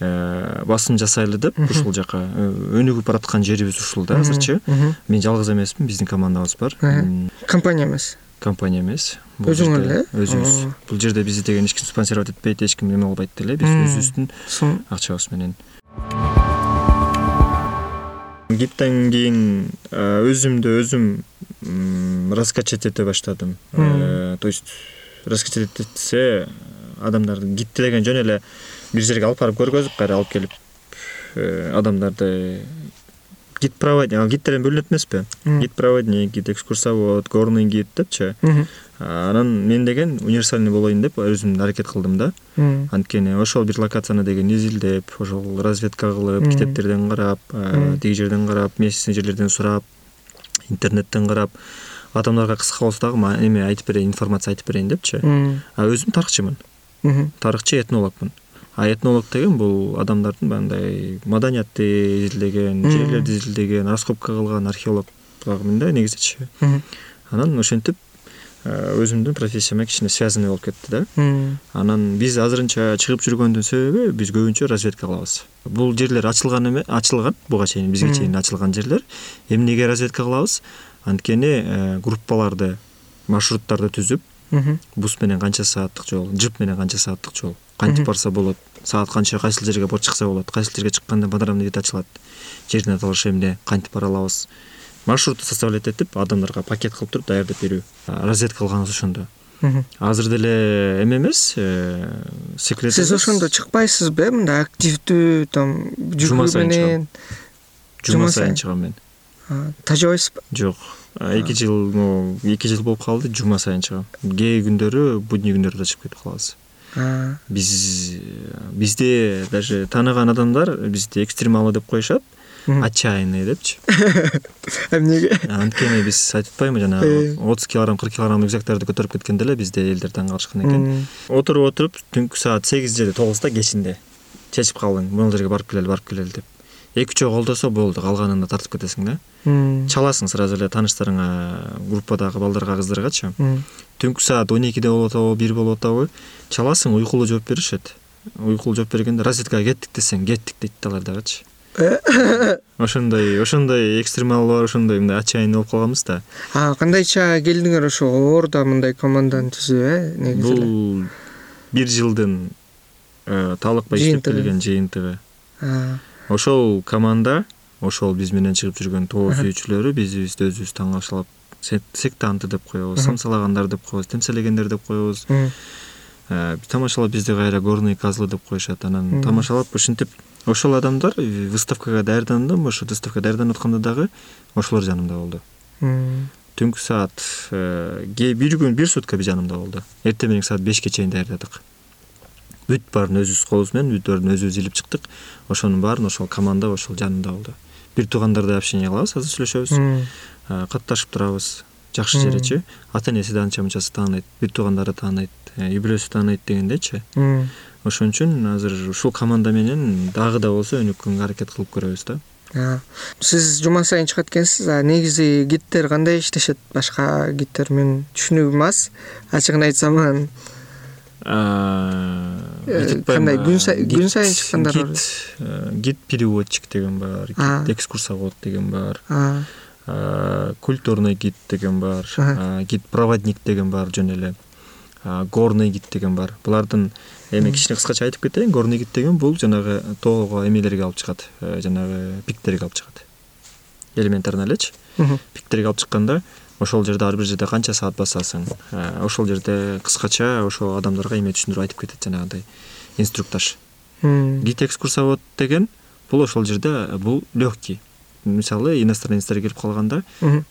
басым жасайлы деп ушул жака Э, өнүгүп бараткан жерибиз ушул да азырчы мен жалгыз эмесмин биздин командабыз бар Э. Компания эмес компания эмес Бул Өзүң жерде эле? өзүбүз бул жерде бизди деген эч ким спонсировать этпейт эч ким эме кылбайт деле биз өзүбүздүн акчабыз менен гидтен кийин э, өзүмдү өзүм раскачать эте баштадым Э, то есть раскачать этсе адамдарды гидти деген жөн эле бир жерге алып барып көргөзүп кайра алып келип э, адамдарды гид проводник ал гидтерден бөлүнөт эмеспи? Гид проводник гид экскурсовод горный гид депчи. Анан мен деген универсальный болоюн деп өзүм аракет кылдым да. Анткени ошол бир локацияны деген изилдеп ошол разведка кылып китептерден карап э, тиги жерден карап местный жерлерден сурап интернеттен карап адамдарга кыска болсо дагы эме айтып берейин информация айтып берейин депчи. А өзүм тарыхчымын. Тарыхчы этнологмун а этнолог деген бул адамдардын баягындай маданиятты изилдеген жерлерди изилдеген раскопка кылган археолог дагымын да негизичи анан ошентип э, өзүмдүн профессияма кичине связанный болуп кетти да. Анан биз азырынча чыгып жүргөндүн себеби биз көбүнчө разведка кылабыз. Бул жерлер ачылган эме ачылган буга чейин бизге чейин ачылган жерлер. Эмнеге разведка кылабыз? Анткени э, группаларды маршруттарды түзүп бус менен канча сааттык жол жип менен канча сааттык жол кантип барса болот саат канча кайсыл жерге борт чыкса болот кайсыл жерге чыкканда панорамный вид ачылат. Жердин аталышы эмне кантип бара алабыз? Маршрутты составлять этип адамдарга пакет кылып туруп даярдап берүү. А, разведка кылганыбыз ошондо. Азыр деле эме эмес секрет сиз ошондо чыкпайсызбы? Э мындай активдүү там Жума сайын менен жума жума сайын сайын. чыгам мен. Тажабайсызбы? Жок. Эки жыл могу эки жыл болуп калды жума сайын чыгам. Кээ күндөрү будний күндөрү да чыгып кетип калабыз биз бизди даже тааныган адамдар бизди экстремалы деп коюшат. Отчаянный депчи. Эмнеге анткени биз айтып атпайбы жанагы Э. отуз килограмм кырк килограмм рюкзактарды көтөрүп кеткенде эле бизде элдер таң калышкан экен. Отуруп отуруп түнкү саат сегиз же тогузда кечинде чечип калдың. Могул жерге барып келели барып келели деп эки үчөө колдосо болду калганында тартып кетесиң да. Чаласың сразу эле тааныштарыңа группадагы балдарга кыздаргачы. Түнкү саат он экиде болуп атабы бир болуп атабы чаласың уйкулуу жооп беришет. Уйкулуу жооп бергенде разведкага кеттик десең кеттик дейт да алар дагычы Э? ошондой ошондой экстремал бар ошондой мындай отчаянный болуп калганбыз да. А кандайча келдиңер ошо ордо мындай команданы түзүп э негизи эле? Бул бир жылдын э, талыкпай иштеп келген жыйынтыгы ошол команда ошол биз менен чыгып жүргөн тоо сүйүүчүлөрү бизибизди өзүбүз таңашалап се- сектанты деп коебуз самсалагандар деп коебуз темселегендер деп коебуз. Э, тамашалап бизди кайра горный козлы деп коюшат анан тамашалап ушинтип ошол адамдар выставкага даярдандым ошо выставкага даярданып атканда дагы ошолор жанымда болду. Түнкү саат э, ке- бир күн бир сутка биз жанымда болду. Эртең мененки саат бешке чейин даярдадык бүт баарын өзүбүз колубуз менен баарын өзүбүз илип чыктык. Ошонун баарын ошол команда ошол жанында болду. Бир туугандарды общение кылабыз азыр сүйлөшөбүз. Катташып турабыз. Жакшы жеречи ата энеси анча мынчасы тааныйт бир туугандары тааныйт үй бүлөсү тааныйт дегендейчи. Ошон үчүн азыр ушул команда менен дагы да болсо өнүккөнгө аракет кылып көрөбүз да. Сиз жума сайын чыгат экенсиз а негизи гидтер кандай иштешет? Башка гидтер мен түшүнүгүм аз. Ачыгын айтсам анан кандай күн сайын чыккандар бар гид переводчик деген бар экскурсовод деген бар культурный гид деген бар гид проводник деген бар жөн эле горный гид деген бар. Булардын эми кичине кыскача айтып кетейин горный гид деген бул жанагы тоого эмелерге алып чыгат э, жанагы пиктерге алып чыгат. Элементарно элечи. Пиктерге алып чыкканда ошол жерде ар бир жерде канча саат басасың? Э, ошол жерде кыскача ошол адамдарга эме түшүндүрүп айтып кетет жанагындай инструктаж. Гид экскурсовод деген бул ошол жерде бул легкий мисалы иностранецтер келип калганда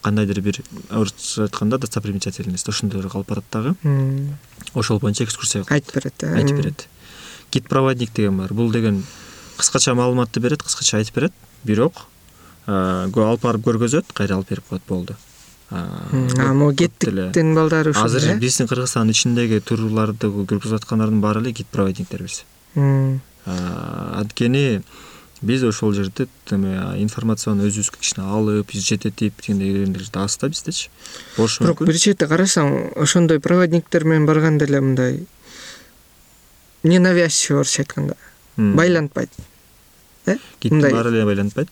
кандайдыр бир орусча айтканда достопримечательность ошондойлорго алып барат дагы. Ошол боюнча экскурсия айтып берет э? Айтып берет. Гид проводник деген бар. Бул деген кыскача маалыматты берет кыскача айтып берет. Бирок алып барып көргөзөт кайра алып берип коет болду могу кеттиктин балдары ушул азыр э? биздин кыргызстандын ичиндеги турларды жүргүзүп аткандардын баары эле гид проводниктербиз анткени биз ошол жерде эме информацияны өзүбүзгө кичине алып жететип дегендей аз да биздечи болушу мүмкүн бирок бир чети карасаң ошондой проводниктер менен барганда эле мындай ненавязчивый орусча айтканда байлантпайт э? Гидтин баары эле байлантпайт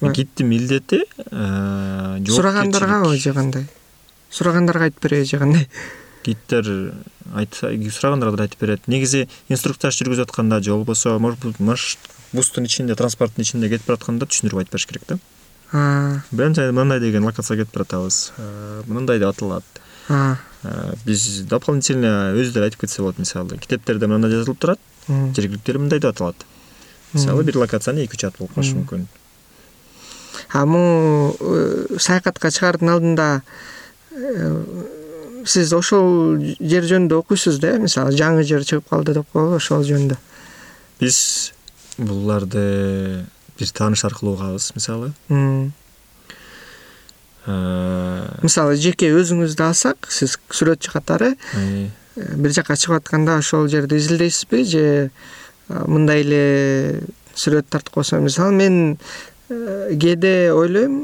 гидтин милдети э, сурагандаргабы же кандай сурагандарга айтып береби же кандай гидтер айтса сурагандарга да айтып берет. Негизи инструктаж жүргүзүп атканда же болбосо может быть бустун ичинде транспорттун ичинде кетип баратканда түшүндүрүп айтып бериш керек да. Мындай деген локацияга кетип баратабыз. Мындай деп аталат биз дополнительно өзү деле айтып кетсе болот мисалы китептерде мындай жазылып турат. Жергиликтүү эле мындай деп аталат. Мисалы бир локацияны эки үч ат болуп калышы мүмкүн а могу э, саякатка чыгаардын алдында э, сиз ошол жер жөнүндө окуйсуз да э мисалы жаңы жер чыгып калды деп коелу ошол жөнүндө. Биз буларды бир тааныш аркылуу угабыз мисалы. Мисалы жеке өзүңүздү алсак сиз сүрөтчү катары э, бир жака чыгып атканда ошол жерди изилдейсизби же мындай эле сүрөт тартып койсо мисалы мен э, кээде ойлойм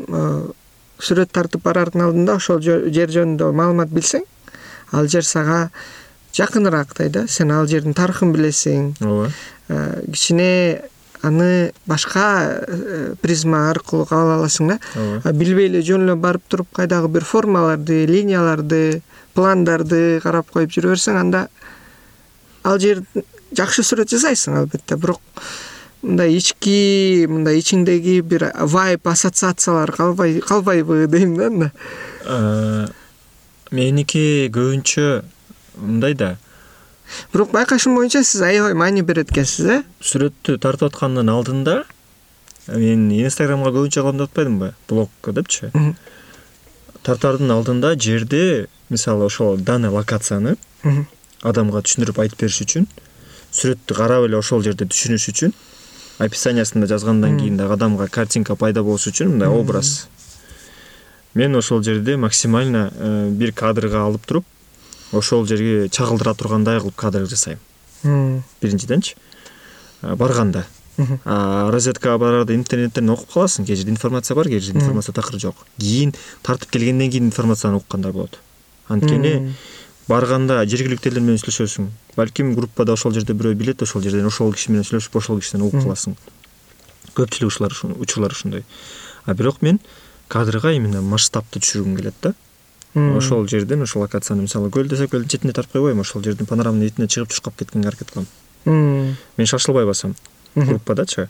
сүрөт тартып бараардын алдында ошол жер жөнүндө маалымат билсең ал жер сага жакыныраактай да сен ал жердин тарыхын билесиң. Ооба. Э, кичине аны башка э, призма аркылуу каба аласың да. Билбей эле жөн эле барып туруп кайдагы бир формаларды линияларды пландарды карап коюп жүрө берсең анда ал жер жакшы сүрөт жасайсың албетте. Бирок мындай ички мындай ичиңдеги бир вайп ассоциациялар калбай калбайбы дейм да анда? Э, меники көбүнчө мындай да. Бирок байкашым боюнча сиз аябай маани берет экенсиз э? Сүрөттү тартып аткандын алдында мен инстаграмга көбүнчө каламын деп блогко депчи. Тартаардын алдында жерди мисалы ошол данный локацияны адамга түшүндүрүп айтып бериш үчүн сүрөттү карап эле ошол жерди түшүнүш үчүн описаниясында жазгандан кийин дагы адамга картинка пайда болуш үчүн мындай образ. Мен ошол жерди максимально э, бир кадрга алып туруп ошол жерге чагылдыра тургандай кылып кадр жасайм. Биринчиденчи барганда. Розеткага бараарда интернеттен окуп каласың кээ жерде информация бар кээ жерде информация такыр жок. Кийин тартып келгенден кийин информацияны уккандай болот. Анткени барганда жергиликтүү элдер менен сүйлөшөсүң. Балким группада ошол жерде бирөө билет ошол жерден ошол киши менен сүйлөшүп ошол кишиден угуп каласың. Көпчүлүк учурлар ушундай. А бирок мен кадрга именно масштабты түшүргүм келет да. Ошол жерден ошол локацияны мисалы көл десек көлдүн четине тартып койбойм ошол жердин панорамный видине чыгып чуркап кеткенге аракет кылам. Мен шашылбай басам группадачы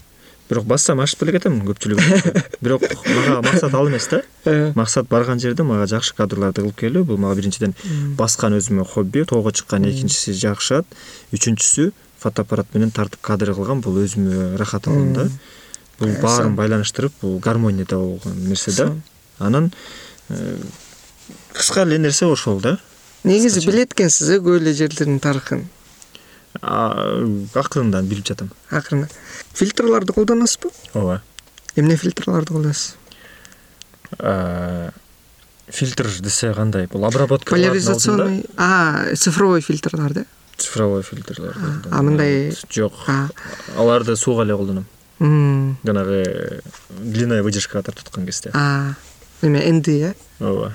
бирок бассам ашып деле кетем көпчүлүгү бирок мага максат ал эмес да. Э. максат барган жерде мага жакшы кадрларды кылып келүү. Бул мага биринчиден баскан өзүмө хобби. Тоого чыккан экинчиси жакшы ат үчүнчүсү фотоаппарат менен тартып кадр кылган. Бул өзүмө ырахат алам да. Бул э, баарын байланыштырып бул гармонияда болгон нерсе да. Анан э, кыска эле нерсе ошол да. Негизи билет экенсиз э көп эле жерлердин тарыхын акырында билип жатам. Акырында фильтрларды колдоносузбу? Ооба. Эмне фильтрларды колдоносуз? Фильтр десе кандай? Бул обработка поляризационный цифровой фильтрлар да? Цифровой фильтрлар а мындай жок. Аларды сууга эле колдоном жанагы длинная выдержкага тартып аткан кезде. Эме энди э? Ооба.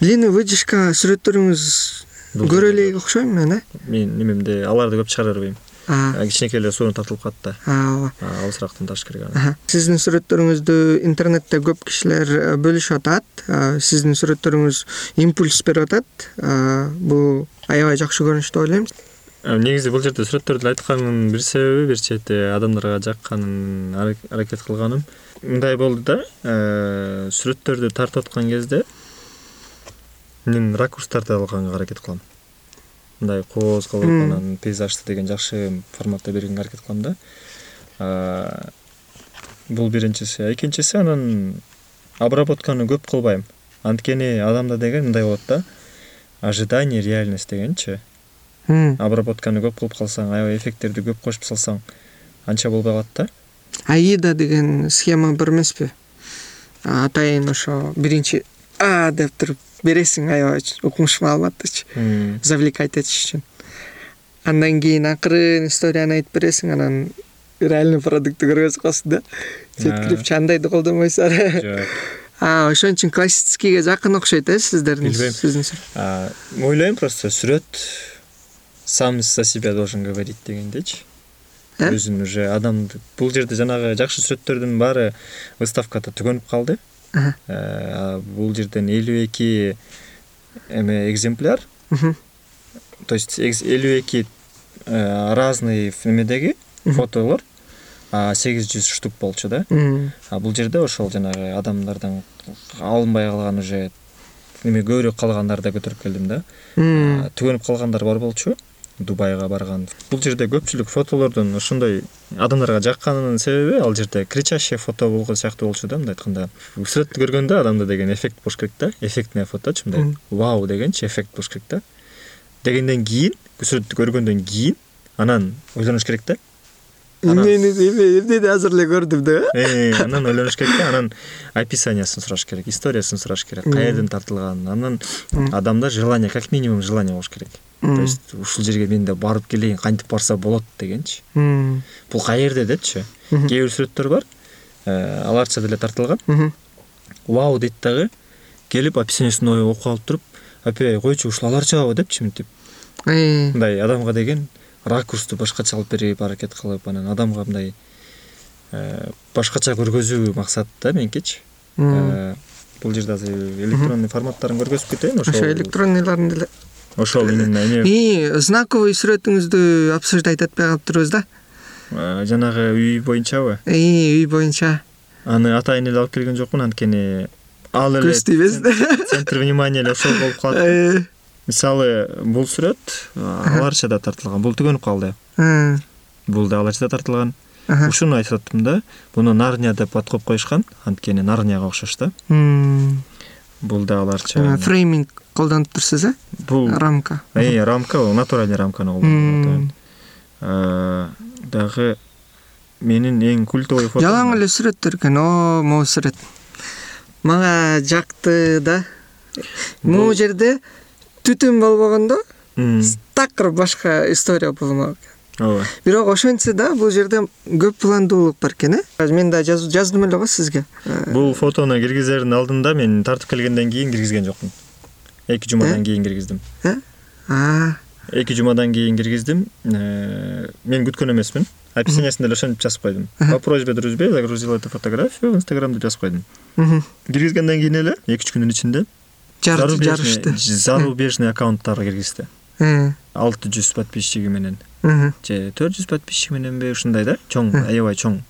Длинный выдержка сүрөттөрүңүз көрө элек окшойм мен э? Менин немемде аларды көп чыгара бербейм кичинекей эле сууну тартылып калат да ооба. Алысыраактан тартыш керек аны. Сиздин сүрөттөрүңүздү интернетте көп кишилер э, бөлүшүп атат. Сиздин сүрөттөрүңүз импульс берип атат. Бул аябай жакшы көрүнүш деп ойлойм негизи бул жерде сүрөттөрдү айтканымдын бир себеби бир чети. Адамдарга жакканын аракет кылганым. Мындай болду да э, сүрөттөрдү тартып аткан кезде мен ракурстарды алганга аракет кылам. Мындай кооз кылып анан пейзажды деген жакшы форматта бергенге аракет кылам да. Бул биринчиси. Экинчиси анан обработканы көп кылбайм. Анткени адамда деген мындай болот да. Ожидание реальность дегенчи. Обработканы көп кылып калсаң аябай эффекттерди көп кошуп салсаң анча болбой калат да. Аида деген схема бар эмеспи? Атайын ошо биринчи а деп туруп бересиң аябай укмуш маалыматтычы завлекать этиш үчүн. Андан кийин акырын историяны айтып бересиң анан реальный продуктты көргөзүп каласың да. Жеткирипчи андайды колдонбойсуңар э жок. Ошон үчүн классическийге жакын окшойт э сиздердин билбейм. сиздин ойлойм просто сүрөт сам за себя должен говорить дегендейчи э? өзүн уже адамды бул жерде жанагы жакшы сүрөттөрдүн баары выставкада түгөнүп калды. Э, бул жерден элүү эки эме экземпляр. То есть элүү эки э, разный немедеги фотолор сегиз жүз штук болчу да. А бул жерде ошол жанагы адамдардан алынбай калган уже эме көбүрөөк калгандарды да көтөрүп келдим да. Түгөнүп калгандар бар болчу дубайга барган. Бул жерде көпчүлүк фотолордун ошондой адамдарга жакканынын себеби ал жерде кричащий фото болгон сыяктуу болчу да мындай айтканда. Сүрөттү көргөндө адамда деген эффект болуш керек да. Эффектный фоточу мындай вау дегенчи эффект болуш керек да. Дегенден кийин сүрөттү көргөндөн кийин анан ойлонуш керек да. Эмнени эмнени азыр эле көрдүм деп э анан ойлонуш керек да. Анан описаниясын сураш керек историясын сураш керек каерден тартылганын анан адамда желание как минимум желание болуш керек то есть ушул жерге мен да барып келейин кантип барса болот дегенчи. Бул каерде депчи? Кээ бир сүрөттөр бар. Э, аларча деле тартылган. Вау дейт дагы. Келип описаниясын окуп алып туруп апей койчу ушул аларчабы депчи мынтип? Э. мындай адамга деген ракурсту башкача кылып берип аракет кылып анан адамга мындай э, башкача көргөзүү максат да меникичи бул жерде азыр электронный форматтарын көргөзүп кетейин ошо ошо электронныйларын деле ошол именно эме и знаковый сүрөтүңүздү обсуждать этпей калыптырбыз да? Жанагы үй боюнчабы? Үй боюнча. Аны атайын эле алып келген жокмун анткени ал эле көз тийбесин центр внимания эле ошол болуп калат. Э. мисалы бул сүрөт аларчада тартылган. Бул түгөнүп калды. Бул да аларчада тартылган. Ушуну айтып атам да муну нарния деп ат коюп коюшкан. Анткени нарнияга окшош да. Бул да аларча фрейминг колдонуп турсуз э? Бул. Рамка. Э, рамка натуральный рамканы колдонуп атат дагы менин эң культовый фото жалаң эле сүрөттөр экен о могу сүрөт. Мага жакты да. Могу жерде түтүн болбогондо такыр башка история болмок экен. Ооба. Бирок ошентсе да бул жерде көп пландуулук бар экен э? Мен да жаздым эле го сизге. Бул фотону киргизердин алдында мен тартып келгенден кийин киргизген жокмун эки жумадан кийин киргиздим. Э? Эки жумадан кийин киргиздим. Э, мен күткөн эмесмин. Описаниясында деле ошентип жазып койдум. По просьбе друзей загрузил эту фотографию в инстаграм деп жазып койдум. Киргизгенден кийин эле эки үч күндүн ичинде жарышты. зарубежный аккаунттарга киргизди. Э. алты жүз подписчиги менен. Же төрт жүз подписчиги мененби ушундай да? Чоң аябай чоң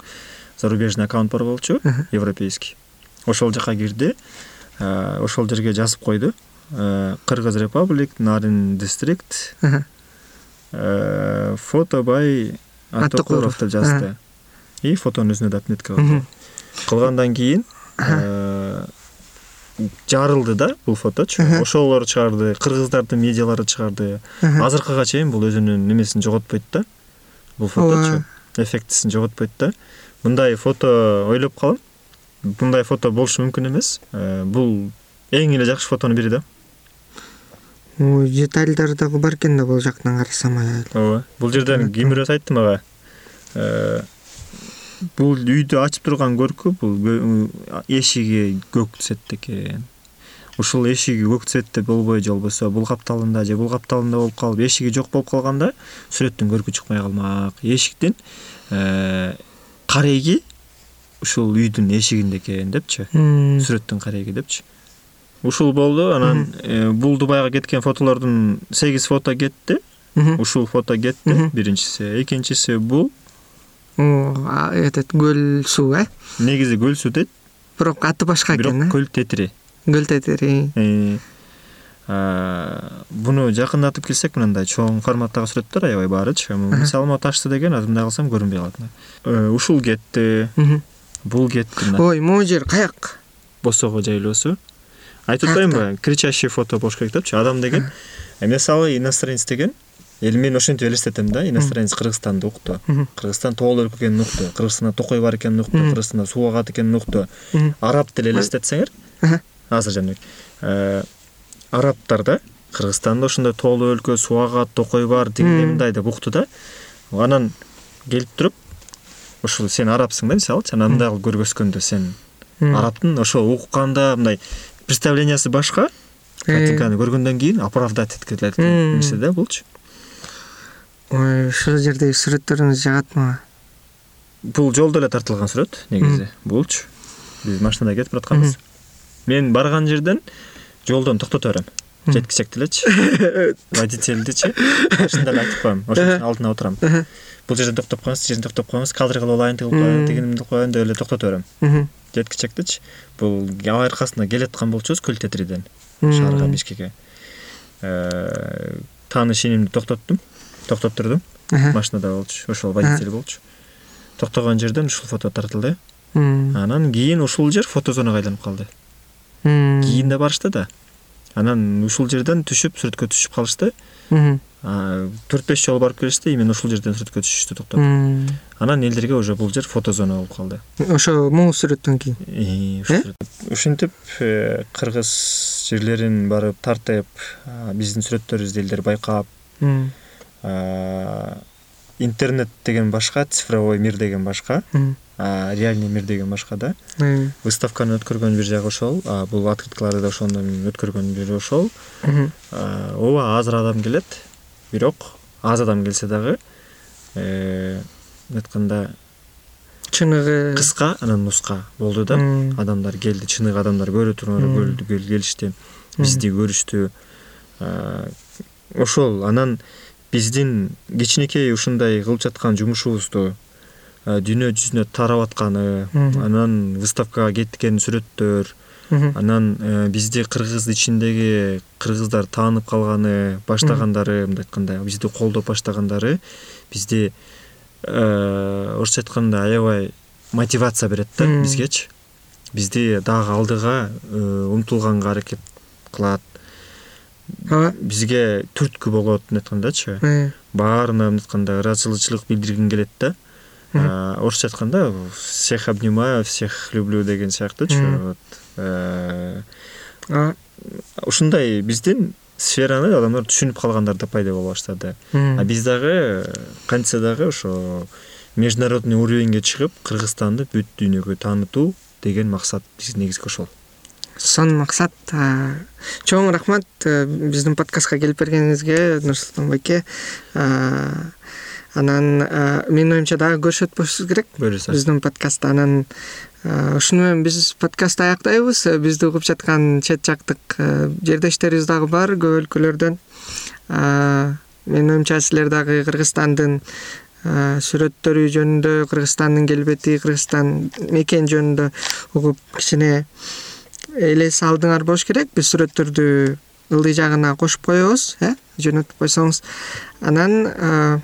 зарубежный аккаунт бар болчу европейский. Ошол жака кирди. Э, ошол жерге жазып койду. Э, кыргыз республик нарын дистрикт. Э, фото бай атокуров деп жазды. И фотонун өзүнө да отметка кылды кылгандан кийин э, жарылды да бул фоточу ошолор чыгарды кыргыздардын медиалары чыгарды. Азыркыга чейин бул өзүнүн немесин жоготпойт да. Бул фоточу эффектисин жоготпойт да. Мындай фото ойлоп калам. Мындай фото болушу мүмкүн эмес. Э, бул эң эле жакшы фотонун бири да ой детальдары дагы бар экен да бул жактан карасам аябай. Ооба бул жерден ким бирөөсү айтты мага бул үйдү ачып турган көркү бул эшиги көк цветте экен ушул эшиги көк цветте болбой же болбосо бул капталында же бул капталында болуп калып эшиги жок болуп калганда сүрөттүн көркү чыкпай калмак. Эшиктин э, кареги ушул үйдүн эшигинде экен депчи. Сүрөттүн кареги депчи ушул болду. Анан э, бул дубайга кеткен фотолордун сегиз фото кетти. Ушул фото кетти. Биринчиси. Экинчиси бул. Этот көл суу э? Негизи көл суу дейт бирок аты башка экен бирок көл тетири. Көл тетири. Э, буну жакындатып келсек мындай чоң форматтагы сүрөттөр аябай баарычы мисалы могу ташты деген адымдай калсам көрүнбөй калат э, ушул кетти. Бул кетти ой могу жер каяк? Босого жайлоосу айтып атпаймынбы кричащий фото болуш керек депчи. Адам деген мисалы иностранец деген эми мен ошентип элестетем да иностранец кыргызстанды укту. Кыргызстан тоолуу өлкө экенин укту кыргызстанда токой бар экенин укту кыргызстанда суу агат экенин укту. Араб деле элестетсеңер азыр жаныбек э, арабтар да кыргызстанда ошондой тоолуу өлкө суу агат токой бар тигиндей мындай деп укту да. Анан келип туруп ушул сен арабсың да мисалычы анан мындай кылып көргөзгөндө сен арабтын ошо укканда мындай представлениясы башка. Картинканы көргөндөн кийин оправдать эткилет нерсе да булчу ой ушул жердеги сүрөттөрүңүз жагат бул жолдо эле тартылган сүрөт негизи. Булчу биз машинада кетип баратканбыз. Мен барган жерден жолдон токтото берем жеткичекти элечи водительдичи машинада эле айтып коем ошонун алдына отурам бул жерден токтоп коюңуз тил жерден токтоп коюңуз кадыр кылып алайын тиги кылып коеюн тигини мынтип коеюн деп эле токтото берем. Жеткичектичи бул аркасында келаткан болчубуз көл тетириден шаарга бишкекке. Э, тааныш инимди токтоттум токтоттурдум машинада болчу ошол водитель болчу. Токтогон жерден ушул фото тартылды. Анан кийин ушул жер фотозонага айланып калды. Кийин да барышты да анан ушул жерден түшүп сүрөткө түшүп калышты. Төрт беш жолу барып келишти именно ушул жерден сүрөткө түшүштү токтоп. Анан элдерге уже бул жер фотозона болуп калды. Ошо могу сүрөттөн кийин? Э, ушинтип э, кыргыз жерлерин барып тартып биздин сүрөттөрүбүздү элдер байкап интернет деген башка цифровой мир деген башка реальный мир деген башка да. Выставканы өткөргөн бир жагы ошол. Бул открыткаларды да ошондон өткөргөн бири ошол. Ооба азыр адам келет. Бирок аз адам келсе дагы э, айтканда чыныгы кыска анан нуска болду да. Адамдар келди чыныгы адамдар көрө турган келишти. Бизди көрүштү. Ошол анан биздин кичинекей ушундай кылып жаткан жумушубузду дүйнө жүзүнө тарап атканы анан выставкага кеткен сүрөттөр анан э, бизди кыргыз ичиндеги кыргыздар таанып калганы баштагандары мындай айтканда бизди колдоп баштагандары бизди э, орусча айтканда аябай мотивация берет да бизгечи. Бизди дагы алдыга э, умтулганга аракет кылат. Ооба бизге түрткү болот мындай айткандачы? Баарына мындай айтканда ыраазычылык билдиргим келет да орусча айтканда всех обнимаю всех люблю деген сыяктуучу ушундай биздин сфераны адамдар түшүнүп калгандар да пайда боло баштады. А биз дагы кантсе дагы ошо международный уровеньге чыгып кыргызстанды бүт дүйнөгө таанытуу деген максат биздин негизги ошол. Сонун максат чоң рахмат э, биздин подкастка келип бергениңизге нурсултан байке анан менин оюмча дагы көрүшөт болушубуз керек. Буюрса биздин подкастта анан ушуну менен биз подкастты аяктайбыз. Бизди угуп жаткан чет жактык жердештерибиз дагы бар көп өлкөлөрдөн. Менин оюмча силер дагы кыргызстандын сүрөттөрү жөнүндө кыргызстандын келбети кыргызстан мекени жөнүндө угуп кичине элес алдыңар болуш керек. Биз сүрөттөрдү ылдый жагына кошуп коебуз э жөнөтүп койсоңуз. Анан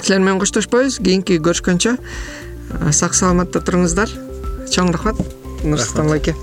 силер менен коштошпойбуз. Кийинки көрүшкөнчө сак саламатта туруңуздар. Чоң рахмат. Нурсултан байке